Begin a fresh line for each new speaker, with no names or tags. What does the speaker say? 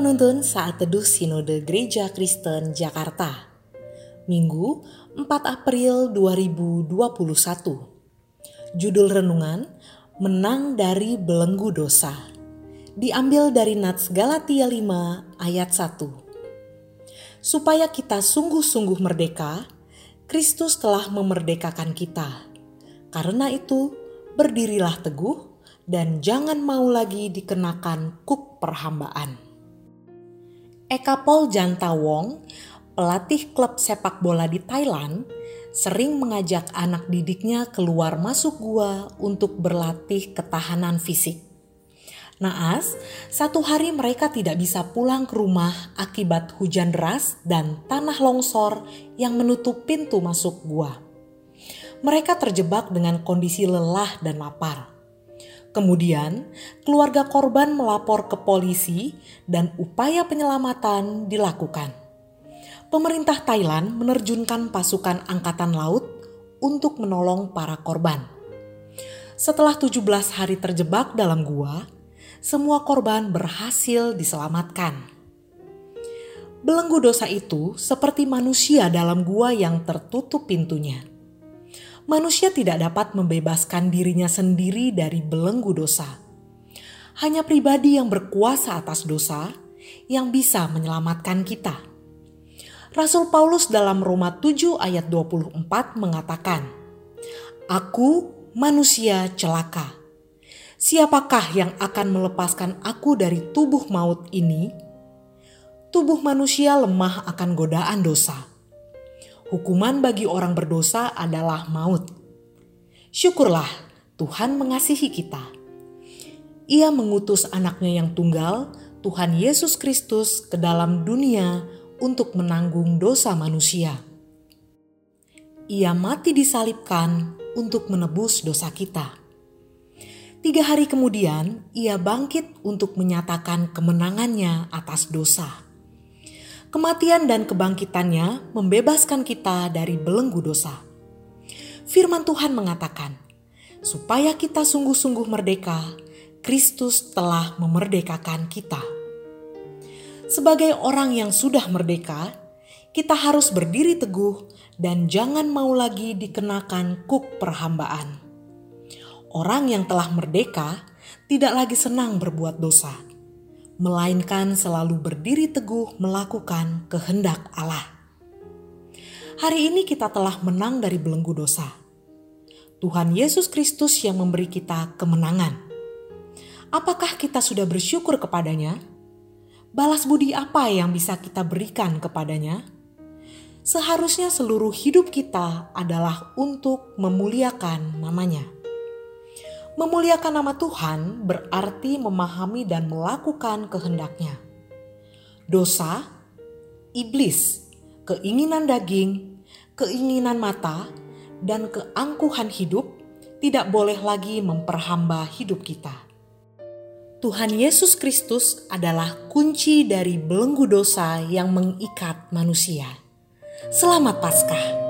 Penuntun Saat Teduh Sinode Gereja Kristen Jakarta Minggu 4 April 2021 Judul Renungan Menang dari Belenggu Dosa Diambil dari Nats Galatia 5 ayat 1 Supaya kita sungguh-sungguh merdeka, Kristus telah memerdekakan kita. Karena itu, berdirilah teguh dan jangan mau lagi dikenakan kuk perhambaan. Eka Pol Jantawong, pelatih klub sepak bola di Thailand, sering mengajak anak didiknya keluar masuk gua untuk berlatih ketahanan fisik. Naas, satu hari mereka tidak bisa pulang ke rumah akibat hujan deras dan tanah longsor yang menutup pintu masuk gua. Mereka terjebak dengan kondisi lelah dan lapar. Kemudian, keluarga korban melapor ke polisi dan upaya penyelamatan dilakukan. Pemerintah Thailand menerjunkan pasukan angkatan laut untuk menolong para korban. Setelah 17 hari terjebak dalam gua, semua korban berhasil diselamatkan. Belenggu dosa itu seperti manusia dalam gua yang tertutup pintunya manusia tidak dapat membebaskan dirinya sendiri dari belenggu dosa. Hanya pribadi yang berkuasa atas dosa yang bisa menyelamatkan kita. Rasul Paulus dalam Roma 7 ayat 24 mengatakan, Aku manusia celaka. Siapakah yang akan melepaskan aku dari tubuh maut ini? Tubuh manusia lemah akan godaan dosa hukuman bagi orang berdosa adalah maut. Syukurlah Tuhan mengasihi kita. Ia mengutus anaknya yang tunggal, Tuhan Yesus Kristus ke dalam dunia untuk menanggung dosa manusia. Ia mati disalibkan untuk menebus dosa kita. Tiga hari kemudian, ia bangkit untuk menyatakan kemenangannya atas dosa. Kematian dan kebangkitannya membebaskan kita dari belenggu dosa. Firman Tuhan mengatakan, supaya kita sungguh-sungguh merdeka, Kristus telah memerdekakan kita. Sebagai orang yang sudah merdeka, kita harus berdiri teguh dan jangan mau lagi dikenakan kuk perhambaan. Orang yang telah merdeka tidak lagi senang berbuat dosa melainkan selalu berdiri teguh melakukan kehendak Allah. Hari ini kita telah menang dari belenggu dosa. Tuhan Yesus Kristus yang memberi kita kemenangan. Apakah kita sudah bersyukur kepadanya? Balas budi apa yang bisa kita berikan kepadanya? Seharusnya seluruh hidup kita adalah untuk memuliakan namanya. Memuliakan nama Tuhan berarti memahami dan melakukan kehendaknya. Dosa, iblis, keinginan daging, keinginan mata, dan keangkuhan hidup tidak boleh lagi memperhamba hidup kita. Tuhan Yesus Kristus adalah kunci dari belenggu dosa yang mengikat manusia. Selamat Paskah!